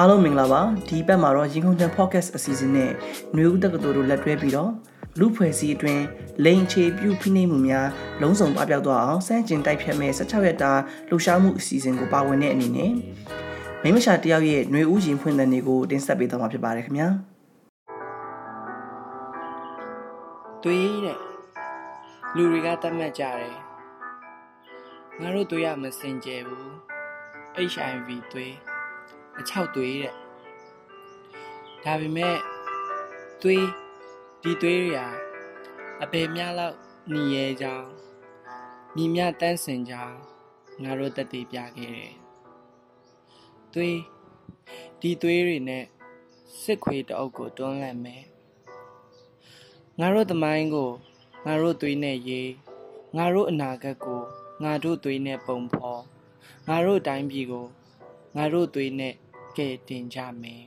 အားလုံးမင်္ဂလာပါဒီဘက်မှာတော့ရင်ခုန်တန် podcast အစီအစဉ်နဲ့ຫນွေဦးတက္ကသိုလ်တို့လက်တွဲပြီးတော့လူဖွဲ့စည်းအတွင်းလိန်ချေပြုဖိနှိပ်မှုများလုံးစုံပပျောက်သွားအောင်စမ်းကျင်တိုက်ဖြတ်မဲ့16ရက်တာလှူရှားမှုအစီအစဉ်ကိုပါဝင်တဲ့အနေနဲ့မိမရှာတယောက်ရဲ့ຫນွေဦးရင်ဖွင့်တဲ့နေ့ကိုတင်ဆက်ပေးသွားမှာဖြစ်ပါတယ်ခင်ဗျာတွေးတဲ့လူတွေကတတ်မှတ်ကြတယ်ငါတို့တွေးရမစင်ကြယ်ဘူး HIV တွေး အချောက်သွေးတဲ့ဒါပေမဲ့သွေးဒီသွေးတွေဟာအပေများလောက်หนีရဲကြောင်းမြင်မြတန်းစင်ကြောင်းငါတို့တက်တည်ပြခဲ့တယ်သွေးဒီသွေးတွေနဲ့စစ်ခွေတအုပ်ကိုတွန်းလှန်မယ်ငါတို့သမိုင်းကိုငါတို့သွေးနဲ့ရေးငါတို့အနာဂတ်ကိုငါတို့သွေးနဲ့ပုံဖော်ငါတို့တိုင်းပြည်ကို ငါတို့သွေးနဲ့ကဲတင်ကြမယ်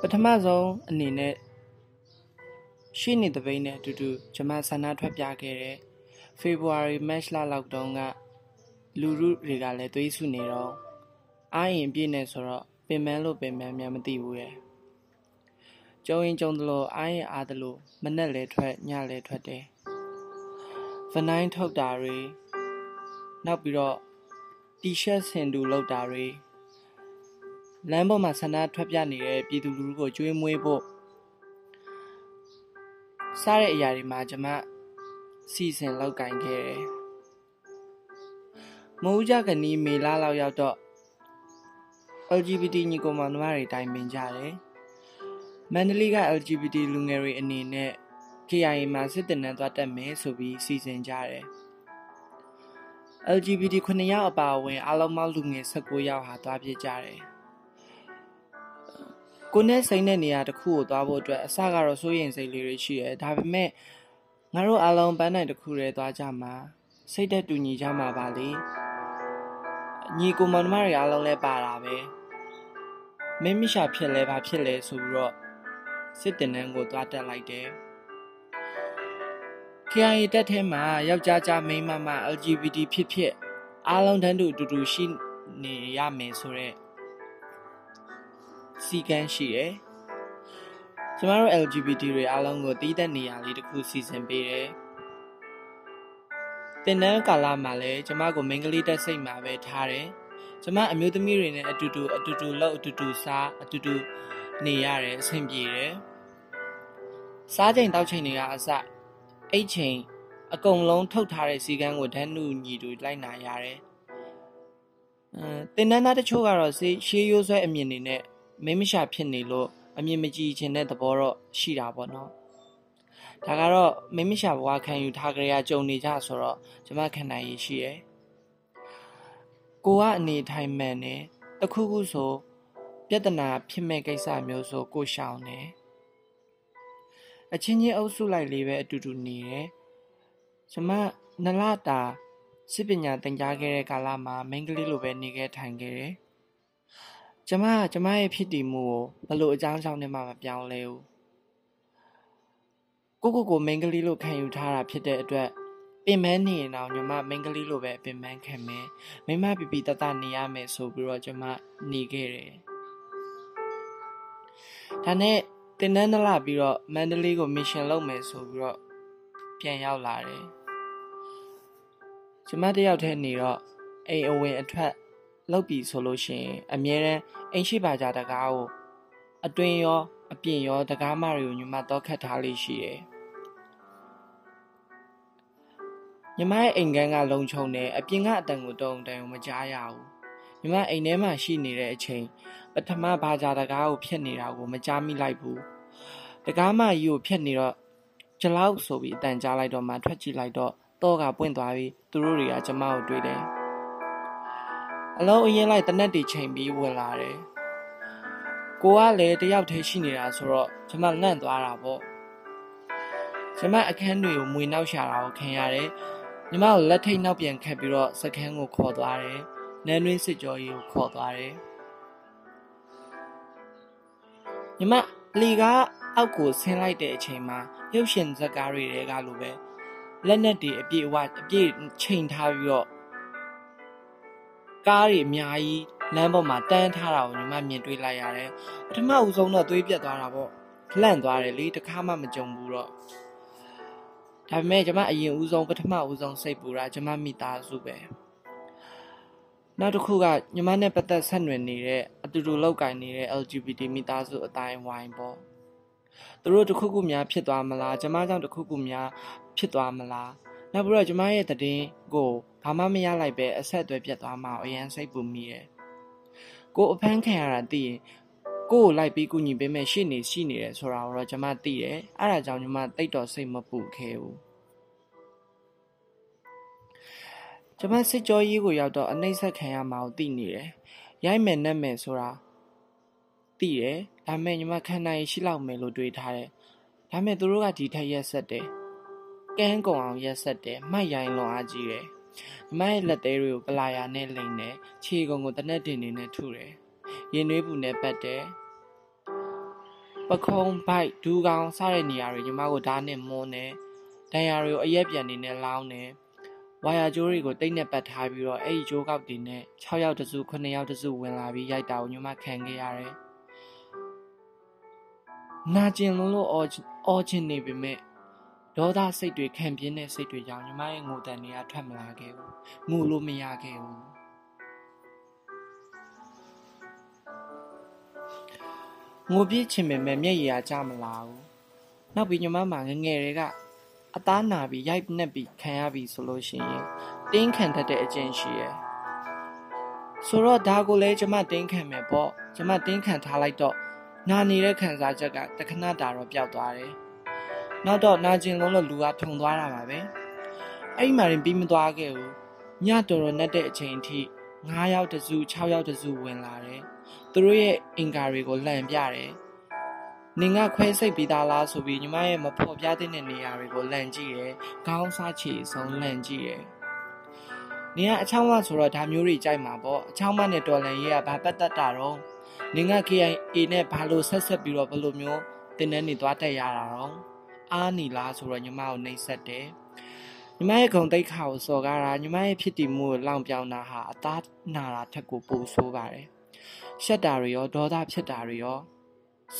ပထမဆုံးအနေနဲ့ရှိနေတပိန်းနဲ့အတူတူကျွန်မဆန္ဒထွက်ပြခဲ့တဲ့ဖေဖော်ဝါရီမတ်လလောက်တုန်းကလူလူတွေကလည်းသွေးဆူနေတော့အားရင်ပြည့်နေဆိုတော့ပင်မလို့ပင်မများမသိဘူးရဲ့ကျုံရင်ကျုံသလိုအားရင်အားသလိုမနဲ့လဲထွက်ညလဲထွက်တယ်ဗနိုင်းထုတ်တာတွေ နောက်ပြီးတော့တီရှပ်ဆင်တူလောက်တာတွေလမ်းပေါ်မှာဆန္ဒထွက်ပြနေတဲ့ပြည်သူလူထုကိုကြွေးမွေးဖို့စားတဲ့အရာတွေမှာကျွန်မစီစဉ်လောက်ကင်ခဲ့တယ်။မိုးကြကနီးမေလာလောက်ရောက်တော့ LGBT ညီကောင်မတွေတိုင်ပင်ကြတယ်။မန္တလေးက LGBT လူငယ်တွေအနေနဲ့ KIA မှာစစ်တပ်နဲ့သွားတက်မယ်ဆိုပြီးစီစဉ်ကြတယ်။ LGBT 9ယောက်အပါအဝင်အားလုံးပေါင်းလူငယ်19ယောက်ဟာသွားပြစ်ကြတယ်။ကိုနဲ့စိမ့်တဲ့နေရာတစ်ခုကိုသွားဖို့အတွက်အစကတော့စိုးရိမ်စိတ်လေးတွေရှိတယ်။ဒါပေမဲ့ငါတို့အားလုံးပန်းနိုင်တစ်ခုတည်းသွားကြမှာစိတ်သက်တူညီကြမှာပါလေ။ညီကိုမောင်နှမတွေအားလုံးလည်းပါတာပဲ။မင်းမရှာဖြစ်လဲဘာဖြစ်လဲဆိုပြီးတော့စစ်တင်နှန်းကိုသွားတက်လိုက်တယ်။ KIA တက်ထဲမှာယောက်ျားကြားမိန်းမမ LGBT ဖြစ်ဖြစ်အားလုံးတန်းတူအတူတူရှိနေရမယ်ဆိုတော့စီကန်းရှိတယ်။ကျမတို့ LGBT တွေအားလုံးကိုတည်တဲ့နေရာလေးတစ်ခုစီစဉ်ပေးတယ်။တင်နန်းကာလမှာလည်းကျမကိုမင်္ဂလိတက်စိတ်မှာပဲထားတယ်။ကျမအမျိုးသမီးတွေနဲ့အတူတူအတူတူလှုပ်အတူတူစားအတူတူနေရတယ်အဆင်ပြေတယ်။စားချိန်တောက်ချိန်တွေကအစ အဲ့ချိန်အကုန်လုံးထုတ်ထားတဲ့စီကန်းကိုဓာတ်နုညီတူလိုက်နာရတယ်။အဲတင်နန်းသားတချို့ကတော့ရှေးရိုးဆွဲအမြင်တွေနဲ့မိမရှာဖြစ်နေလို့အမြင်မကြည့်ခြင်းတဲ့သဘောတော့ရှိတာပေါ့နော်။ဒါကတော့မိမရှာဘဝခံယူထားကြရကြုံနေကြဆိုတော့ကျမခံနိုင်ရရှိရယ်။ကိုကအနေထိုင်မှန်နေတခုခုဆိုပြဿနာဖြစ်မဲ့ကိစ္စမျိုးဆိုကိုရှောင်နေ။ အချင်းချင်းအုပ်စုလိုက်လေးပဲအတူတူနေတယ်။ကျမနလတာစစ်ပညာသင်ကြားခဲ့တဲ့ကာလမှာမိန်းကလေးလိုပဲနေခဲ့ထိုင်ခဲ့တယ်။ကျမကကျမရဲ့ဖြစ်တည်မှုကိုဘလို့အကြောင်းကြောင့်နဲ့မှမပြောင်းလဲဘူး။ကိုကိုကိုမိန်းကလေးလိုခံယူထားတာဖြစ်တဲ့အတွက်ပင်မနေရင်တော့ညီမမိန်းကလေးလိုပဲပင်မခံမယ်။မိမပြပြတတနေရမယ်ဆိုပြီးတော့ကျမနေခဲ့တယ်။ဒါနဲ့ တင်နန်းနလာပြီးတော့မန္တလေးကိုမစ်ရှင်လုပ်မယ်ဆိုပြီးတော့ပြန်ရောက်လာတယ်ကျမတယောက်တည်းနေတော့အိမ်အဝင်အထွက်လောက်ပြီဆိုလို့ရှိရင်အမြဲတမ်းအိမ်ရှိပါကြတကားကိုအတွင်းရော အပြင်ရောတကားမတွေကိုညီမတော့ခတ်ထားလေးရှိတယ်ညီမရဲ့အိမ်ကန်းကလုံခြုံတယ်အပြင်ကအတန်ကိုတုံတန်ကိုမကြားရဘူး ညီမအိမ်ထဲမှာရှိနေတဲ့အချိန်ပထမဘာသာတကားကိုဖျက်နေတာကိုမကြားမိလိုက်ဘူးတကားမကြီးကိုဖျက်နေတော့ကျလောက်ဆိုပြီးအတန်ကြားလိုက်တော့မှထွက်ကြည့်လိုက်တော့တော့ကပွင့်သွားပြီးသူတို့တွေကကျမကိုတွေ့တယ်အလုံးအရင်လိုက်တနက်တီချိန်ပြီးဝင်လာတယ်ကိုကလည်းတယောက်တည်းရှိနေတာဆိုတော့ကျမလန့်သွားတာပေါ့ကျမအခန်းတွေကိုမွေနောက်ရှာတာကိုခံရတယ်ညီမကိုလက်ထိတ်နောက်ပြန်ခတ်ပြီးတော့စကန်းကိုခေါ်သွားတယ် နန်းတွင်းစစ်ကြောကြီးကိုခေါ်သွားတယ်ညီမလီကအောက်ကိုဆင်းလိုက်တဲ့အချိန်မှာရုပ်ရှင်ဇာတ်ကားတွေတဲကလိုပဲလက်နက်တွေအပြည့်အဝအပြည့်ချိန်ထားပြီးတော့ကားတွေအများကြီးလမ်းပေါ်မှာတန်းထားတာကိုညီမမြင်တွေ့လိုက်ရတယ်ပထမဦးဆုံးတော့သွေးပြတ်သွားတာပေါ့လှန့်သွားတယ်လေတခါမှမကြုံဘူးတော့ဒါပေမဲ့ကျွန်မအရင်ဦးဆုံးပထမဦးဆုံးစိတ်ပူတာကျွန်မမိသားစုပဲ နောက်တစ်ခုကညီမနဲ့ပတ်သက်ဆက်နွယ်နေတဲ့အတူတူလောက်ကင်နေတဲ့ LGBT မိသားစုအတိုင်းဝိုင်းပေါ့သူတို့တခုခုများဖြစ်သွားမလားကျွန်မကြောင့်တခုခုများဖြစ်သွားမလားနောက်ပြီးတော့ကျွန်မရဲ့တည်င်းကိုဘာမှမရလိုက်ပဲအဆက်အသွယ်ပြတ်သွားမှအရန်စိတ်ပူမိတယ်ကိုအဖမ်းခံရတာသိရင်ကိုကိုလိုက်ပြီးကူညီပေးမယ်ရှိနေရှိနေတယ်ဆိုတာကိုတော့ကျွန်မသိတယ်အဲ့ဒါကြောင့်ကျွန်မတိတ်တော်စိတ်မပူခဲ့ဘူး ကျွန်မစစ်ကြောရေးကိုရောက်တော့အနှိမ့်ဆက်ခံရမှာကိုသိနေတယ်ရိုက်မယ်နဲ့မယ်ဆိုတာသိတယ်ဒါပေမဲ့ညီမခံနိုင်ရှိလောက်မယ်လို့တွေးထားတယ်ဒါပေမဲ့သူတို့ကဒီထက်ရက်ဆက်တယ်ကန်းကုံအောင်ရက်ဆက်တယ်မှတ်ရိုင်းလွန်အားကြီးတယ်ညီမရဲ့လက်သေးတွေကိုပလာယာနဲ့လိမ့်တယ်ခြေကုံကိုတနက်တင်နေနဲ့ထုတယ်ရင်နှွေးပူနဲ့ပတ်တယ်ပခုံးဘိုက်ဒူးကောင်းစတဲ့နေရာတွေညီမကိုဓာတ်နဲ့မွန်းတယ်ဒဏ်ရာတွေကိုအရက်ပြန်နေနဲ့လောင်းတယ် ဝါယာကြိုးတွေကိုတိတ်နဲ့ပတ်ထားပြီးတော့အဲ့ဒီကြိုးကောက်တွေနဲ့6ယောက်တစု9ယောက်တစုဝင်လာပြီးရိုက်တာကိုညီမခံခဲ့ရတယ်နာကျင်လုံးလို့အော်အော်ချင်နေပေမဲ့ဒေါသစိတ်တွေခံပြင်းတဲ့စိတ်တွေကြောင့်ညီမရဲ့ငိုတန်တွေကထွက်မလာခဲ့ဘူးငိုလို့မရခဲ့ဘူးငိုပြစ်ချင်ပေမဲ့မျက်ရည်ကကျမလာဘူးနောက်ပြီးညီမမှာငငယ်တွေက အသားနာပြီးရိုက်နှက်ပြီးခံရပြီဆိုလို့ရှိရင်တင်းခံတတ်တဲ့အကျင့်ရှိရယ်ဆိုတော့ဒါကိုလည်းကျွန်မတင်းခံမယ်ပေါ့ကျွန်မတင်းခံထားလိုက်တော့နာနေတဲ့ခံစားချက်ကတခဏတာတော့ပျောက်သွားတယ်နောက်တော့နာကျင်လုံးလို့လူကထုံသွားတာပါပဲအဲ့ဒီမှာရင်ပြီးမသွားခဲ့ဘူးညတော်တော်နဲ့တဲ့အချိန်အထိ9ယောက်တစု6ယောက်တစုဝင်လာတယ်သူတို့ရဲ့အင်္ကာတွေကိုလှန်ပြတယ် နင်ကခွဲစိတ်ပြီးသားလားဆိုပြီးညီမရဲ့မဖော်ပြတဲ့နေရာတွေကိုလန့်ကြည့်ရယ်ခေါင်းစားချီဆုံးလန့်ကြည့်ရယ်နင်ကအချောင်းမဆိုတော့ဒါမျိုးတွေကြိုက်မှာပေါ့အချောင်းမနဲ့တော်လန်ရေးကဘာပတ်သက်တာတော့နင်က KIA နဲ့ဘာလို့ဆက်ဆက်ပြီးတော့ဘယ်လိုမျိုးတင်တဲ့နေသွားတက်ရတာတော့အားနီလားဆိုတော့ညီမကိုနှိပ်ဆက်တယ်ညီမရဲ့ဂုံတိတ်ခါကိုစော်ကားတာညီမရဲ့ဖြစ်တည်မှုကိုလောင်ပြောင်တာဟာအသားနာတာထက်ကိုပိုဆိုးပါတယ်ရှက်တာတွေရောဒေါသဖြစ်တာတွေရော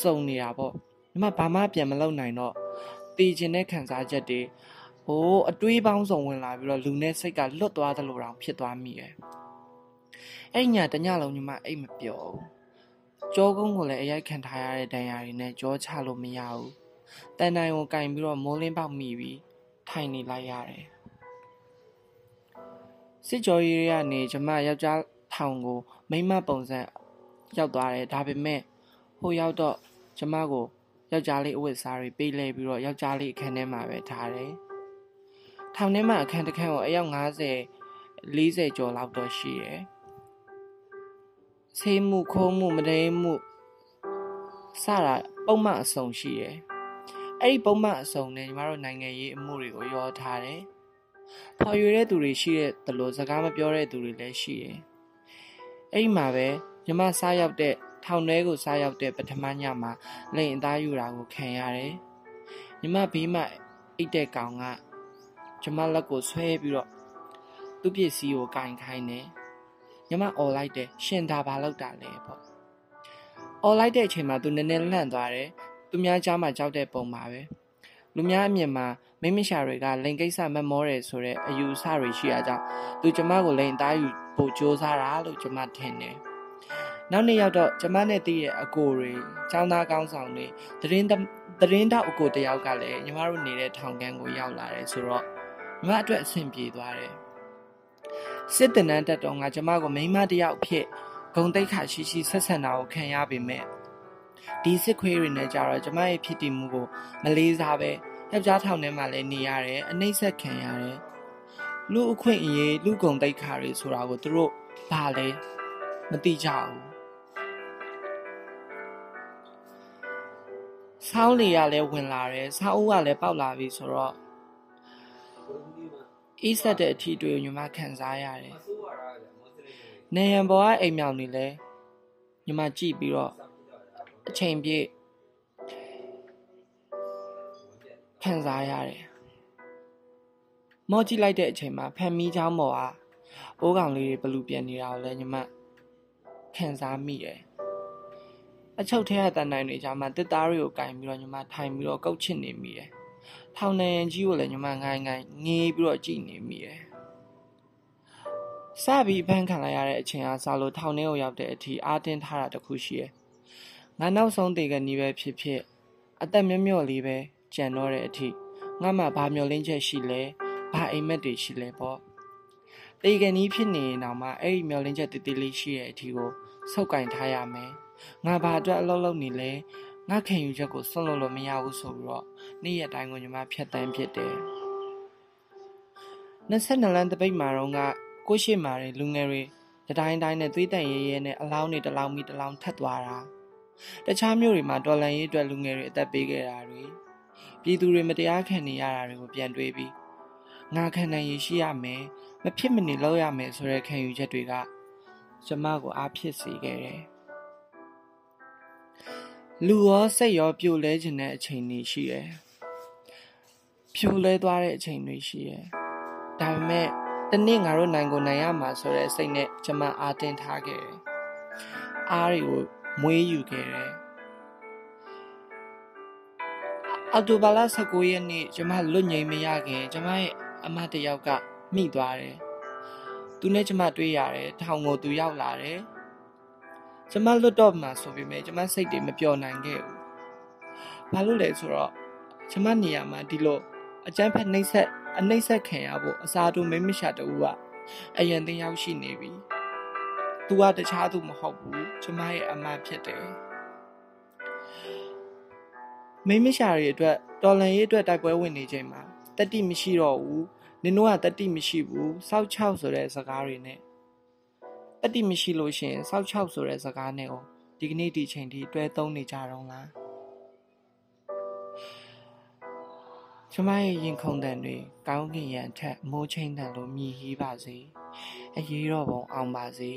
စုံနေတာပေါ့ညီမဘာမှပြန်မလုပ်နိုင်တော့တည်ခြင်းတဲ့ခံစားချက်တွေဟိုးအတွေးပေါင်းစုံဝင်လာပြီးတော့လူနဲ့စိတ်ကလွတ်သွားသလိုတောင်ဖြစ်သွားမိရဲ့အဲ့ညတညလုံးညီမအိတ်မပျော်ဘူးကြောကုန်းကိုလည်းအရိုက်ခံထားရတဲ့ဒဏ်ရာတွေနဲ့ကြောချလို့မရဘူးတန်တိုင်ကိုကင်ပြီးတော့မိုးလင်းပေါက်မိပြီးထိုင်နေလိုက်ရတယ်စစ်ကြောရေးရကနေကျမယောက်ျားထောင်ကိုမိမပုံစံရောက်သွားတယ်ဒါပေမဲ့ ဟိုရောက်တော့ကျမကိုယောက်ျားလေးအဝတ်စားတွေပေးလဲပြီးတော့ယောက်ျားလေးအခန်းထဲမှာပဲထားတယ်။ထောင်ထဲမှာအခန်းတစ်ခန်းကိုအယောက်50 40ကျော်လောက်တော့ရှိတယ်။ဆေးမှုခိုးမှုမဒဲမှုစတာပုံမှန်အစုံရှိတယ်။အဲ့ဒီပုံမှန်အစုံနဲ့ညီမတို့နိုင်ငံရေးအမှုတွေကိုရောထားတယ်။ဖော်ရွေတဲ့သူတွေရှိတဲ့တလို့စကားမပြောတဲ့သူတွေလည်းရှိတယ်။အဲ့ဒီမှာပဲညီမစားရောက်တဲ့ ထောင်ထဲကိုစားရောက်တဲ့ပထမညမှာလိန်အသားယူတာကိုခံရတယ်။ညီမဘေးမှာအိတ်တဲ့ကောင်ကကျမလက်ကိုဆွဲပြီးတော့သူ့ပစ္စည်းကိုကင်ခိုင်းတယ်။ညီမអော်လိုက်တယ်ရှင်သာဘာလောက်တာလဲပေါ့။អော်လိုက်တဲ့အချိန်မှာသူနည်းနည်းလှန့်သွားတယ်။သူများကြားမှာကြောက်တဲ့ပုံပါပဲ။လူများအမြင်မှာမိမရှာတွေကလိန်ကိစ္စမမောတယ်ဆိုတဲ့အယူအဆတွေရှိရကြောင်းသူကျမကိုလိန်အသားယူပို့စ조사တာလို့ကျမထင်တယ်။ နောက်နေ့ရောက်တော့ကျမနဲ့တည်ရဲ့အကိုတွေចောင်းသားကောင်းဆောင်တွေသတင်းသတင်းတောက်အကိုတယောက်ကလည်းညီမတို့နေတဲ့ထောင်ကန်းကိုရောက်လာတယ်ဆိုတော့ညီမအတွက်အဆင်ပြေသွားတယ်စစ်တနန်းတက်တော့ငါကျမကိုမိမတယောက်ဖြစ်ဂုံတိတ်ခါရှိရှိဆက်ဆံတာကိုခံရပေမဲ့ဒီစစ်ခွေးတွေနဲ့ကြတော့ကျမရဲ့ဖြစ်တည်မှုကိုမလေးစားပဲယောက်ျားထောင်ထဲမှာလည်းနေရတယ်အနှိမ့်ဆက်ခံရတယ်လူအခွင့်အရေးလူကုံတိတ်ခါတွေဆိုတာကိုသူတို့ဘာလဲမသိကြဘူး ဆောင်းလေကလည်းဝင်လာတယ်ဆောင်းဦးကလည်းပေါက်လာပြီဆိုတော့အေးဆက်တဲ့အထီးတွေကိုညီမခံစားရတယ်နေရန်ပေါ်ကအိမ်မြောင်နေလဲညီမကြည့်ပြီးတော့အချိန်ပြည့်ခံစားရတယ်မော့ကြည့်လိုက်တဲ့အချိန်မှာဖန်မီးချောင်းပေါ်ကအိုးကောင်လေးတွေဘလူပြန်နေတာကိုလည်းညီမခံစားမိတယ် အချုပ်ထဲကတန်တိုင်းတွေကြာမှတစ်သားတွေကိုကင်ပြီးတော့ညီမထိုင်ပြီးတော့ကုတ်ချစ်နေမိတယ်ထောင်နေကြီးကိုလည်းညီမငိုင်းငိုင်းငေးပြီးတော့ကြည်နေမိတယ်စပြီးဖန်ခံလိုက်ရတဲ့အချိန်အားစလို့ထောင်ထဲကိုရောက်တဲ့အထိအားတင်းထားတာတခုရှိတယ်ငါနောက်ဆုံးတေကနီးပဲဖြစ်ဖြစ်အသက်မြတ်မြော့လေးပဲကြံတော့တဲ့အထိငါမှဘာမျောလင်းချက်ရှိလဲဘာအိမ်မက်တွေရှိလဲပေါ့တေကနီးဖြစ်နေရင်တော့မှအဲ့ဒီမျောလင်းချက်တည်တည်လေးရှိတဲ့အထိကိုစုပ်ကင်ထားရမယ် ငါဘာအတွက်အလုပ်လုပ်နေလဲငါခင်ယူချက်ကိုစွန့်လို့လို့မရဘူးဆိုပြီးတော့နေ့ရက်တိုင်းကိုညီမဖြတ်တန်းဖြစ်တယ်22လမ်းတပိတ်မှာတော့ကကိုရှိမာတွေလူငယ်တွေတတိုင်းတိုင်းနဲ့သွေးတန်ရဲရဲနဲ့အလောင်းတွေတလောင်းပြီးတလောင်းထပ်သွားတာတခြားမြို့တွေမှာတော်လန်ရေးအတွက်လူငယ်တွေအသက်ပေးခဲ့တာတွေပြည်သူတွေမတရားခံနေရတာတွေကိုပြန်တွေးပြီးငါခံနိုင်ရရှိရမယ်မဖြစ်မနေလုပ်ရမယ်ဆိုတဲ့ခံယူချက်တွေကကျမကိုအားဖြစ်စေခဲ့တယ် လူရောစိတ်ရောပြိုလဲခြင်းတဲ့အချိန်တွေရှိတယ်ပြိုလဲသွားတဲ့အချိန်တွေရှိတယ်ဒါပေမဲ့တနေ့ငါတို့နိုင်ကိုနိုင်ရမှာဆိုတဲ့စိတ်နဲ့ကျမအားတင်းထားခဲ့တယ်အားတွေကိုမွေးယူခဲ့တယ်အော်တိုဘာလ19ရက်နေ့ကျမလွတ်ငြိမ်မရခင်ကျမရဲ့အမတယောက်ကမိသွားတယ်သူနဲ့ကျမတွေ့ရတယ်ထောင်ကိုသူရောက်လာတယ် ကျမလွတ်တော့မှာဆိုပေမဲ့ကျမစိတ်တွေမပျော်နိုင်ခဲ့ဘူးဘာလို့လဲဆိုတော့ကျမနေရာမှာဒီလိုအကျန်းဖက်နှိမ့်ဆက်အနှိမ့်ဆက်ခံရဖို့အစာတူမိမရှာတူကအယံတင်ရောက်ရှိနေပြီ။ तू ကတခြားသူမဟုတ်ဘူးကျမရဲ့အမဖြစ်တယ်။မိမရှာတွေအတွက်တော်လန်ရေးအတွက်တိုက်ပွဲဝင်နေချိန်မှာတတိမရှိတော့ဘူး။နင်တို့ကတတိမရှိဘူး။စောက်ချောက်ဆိုတဲ့စကားတွေနဲ့ တတိမရှိလို့ရှင်စောက်ချောက်ဆိုတဲ့စကားနဲ့ကိုဒီကနေ့ဒီချိန်ထိတွဲသုံးနေကြတော့လား။ကျမရဲ့ရင်ခုန်တန်တွေကောင်းကင်ရန်ထက်မိုးချင်းတန်လိုမြည်ဟီးပါစေအရေးတော်ပုံအောင်ပါစေ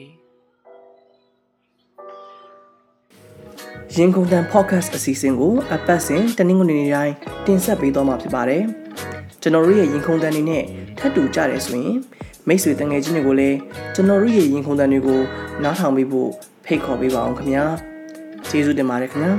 ရင်ကုန်တန် podcast အစီအစဉ်ကိုအပတ်စဉ်တနင်္ဂနွေနေ့တိုင်းတင်ဆက်ပေးသွားမှာဖြစ်ပါတယ်ကျွန်တော်တို့ရဲ့ရင်ခုန်တန်တွေနဲ့ထပ်တူကြတယ်ဆိုရင် မိတ်ဆွေတငယ်ချင်းတွေကိုလည်းကျွန်တော်တို့ရဲ့ရင်ခုန်တန်တွေကိုနားထောင်ပေးဖို့ဖိတ်ခေါ်ပေးပါအောင်ခင်ဗျာကျေးဇူးတင်ပါတယ်ခင်ဗျာ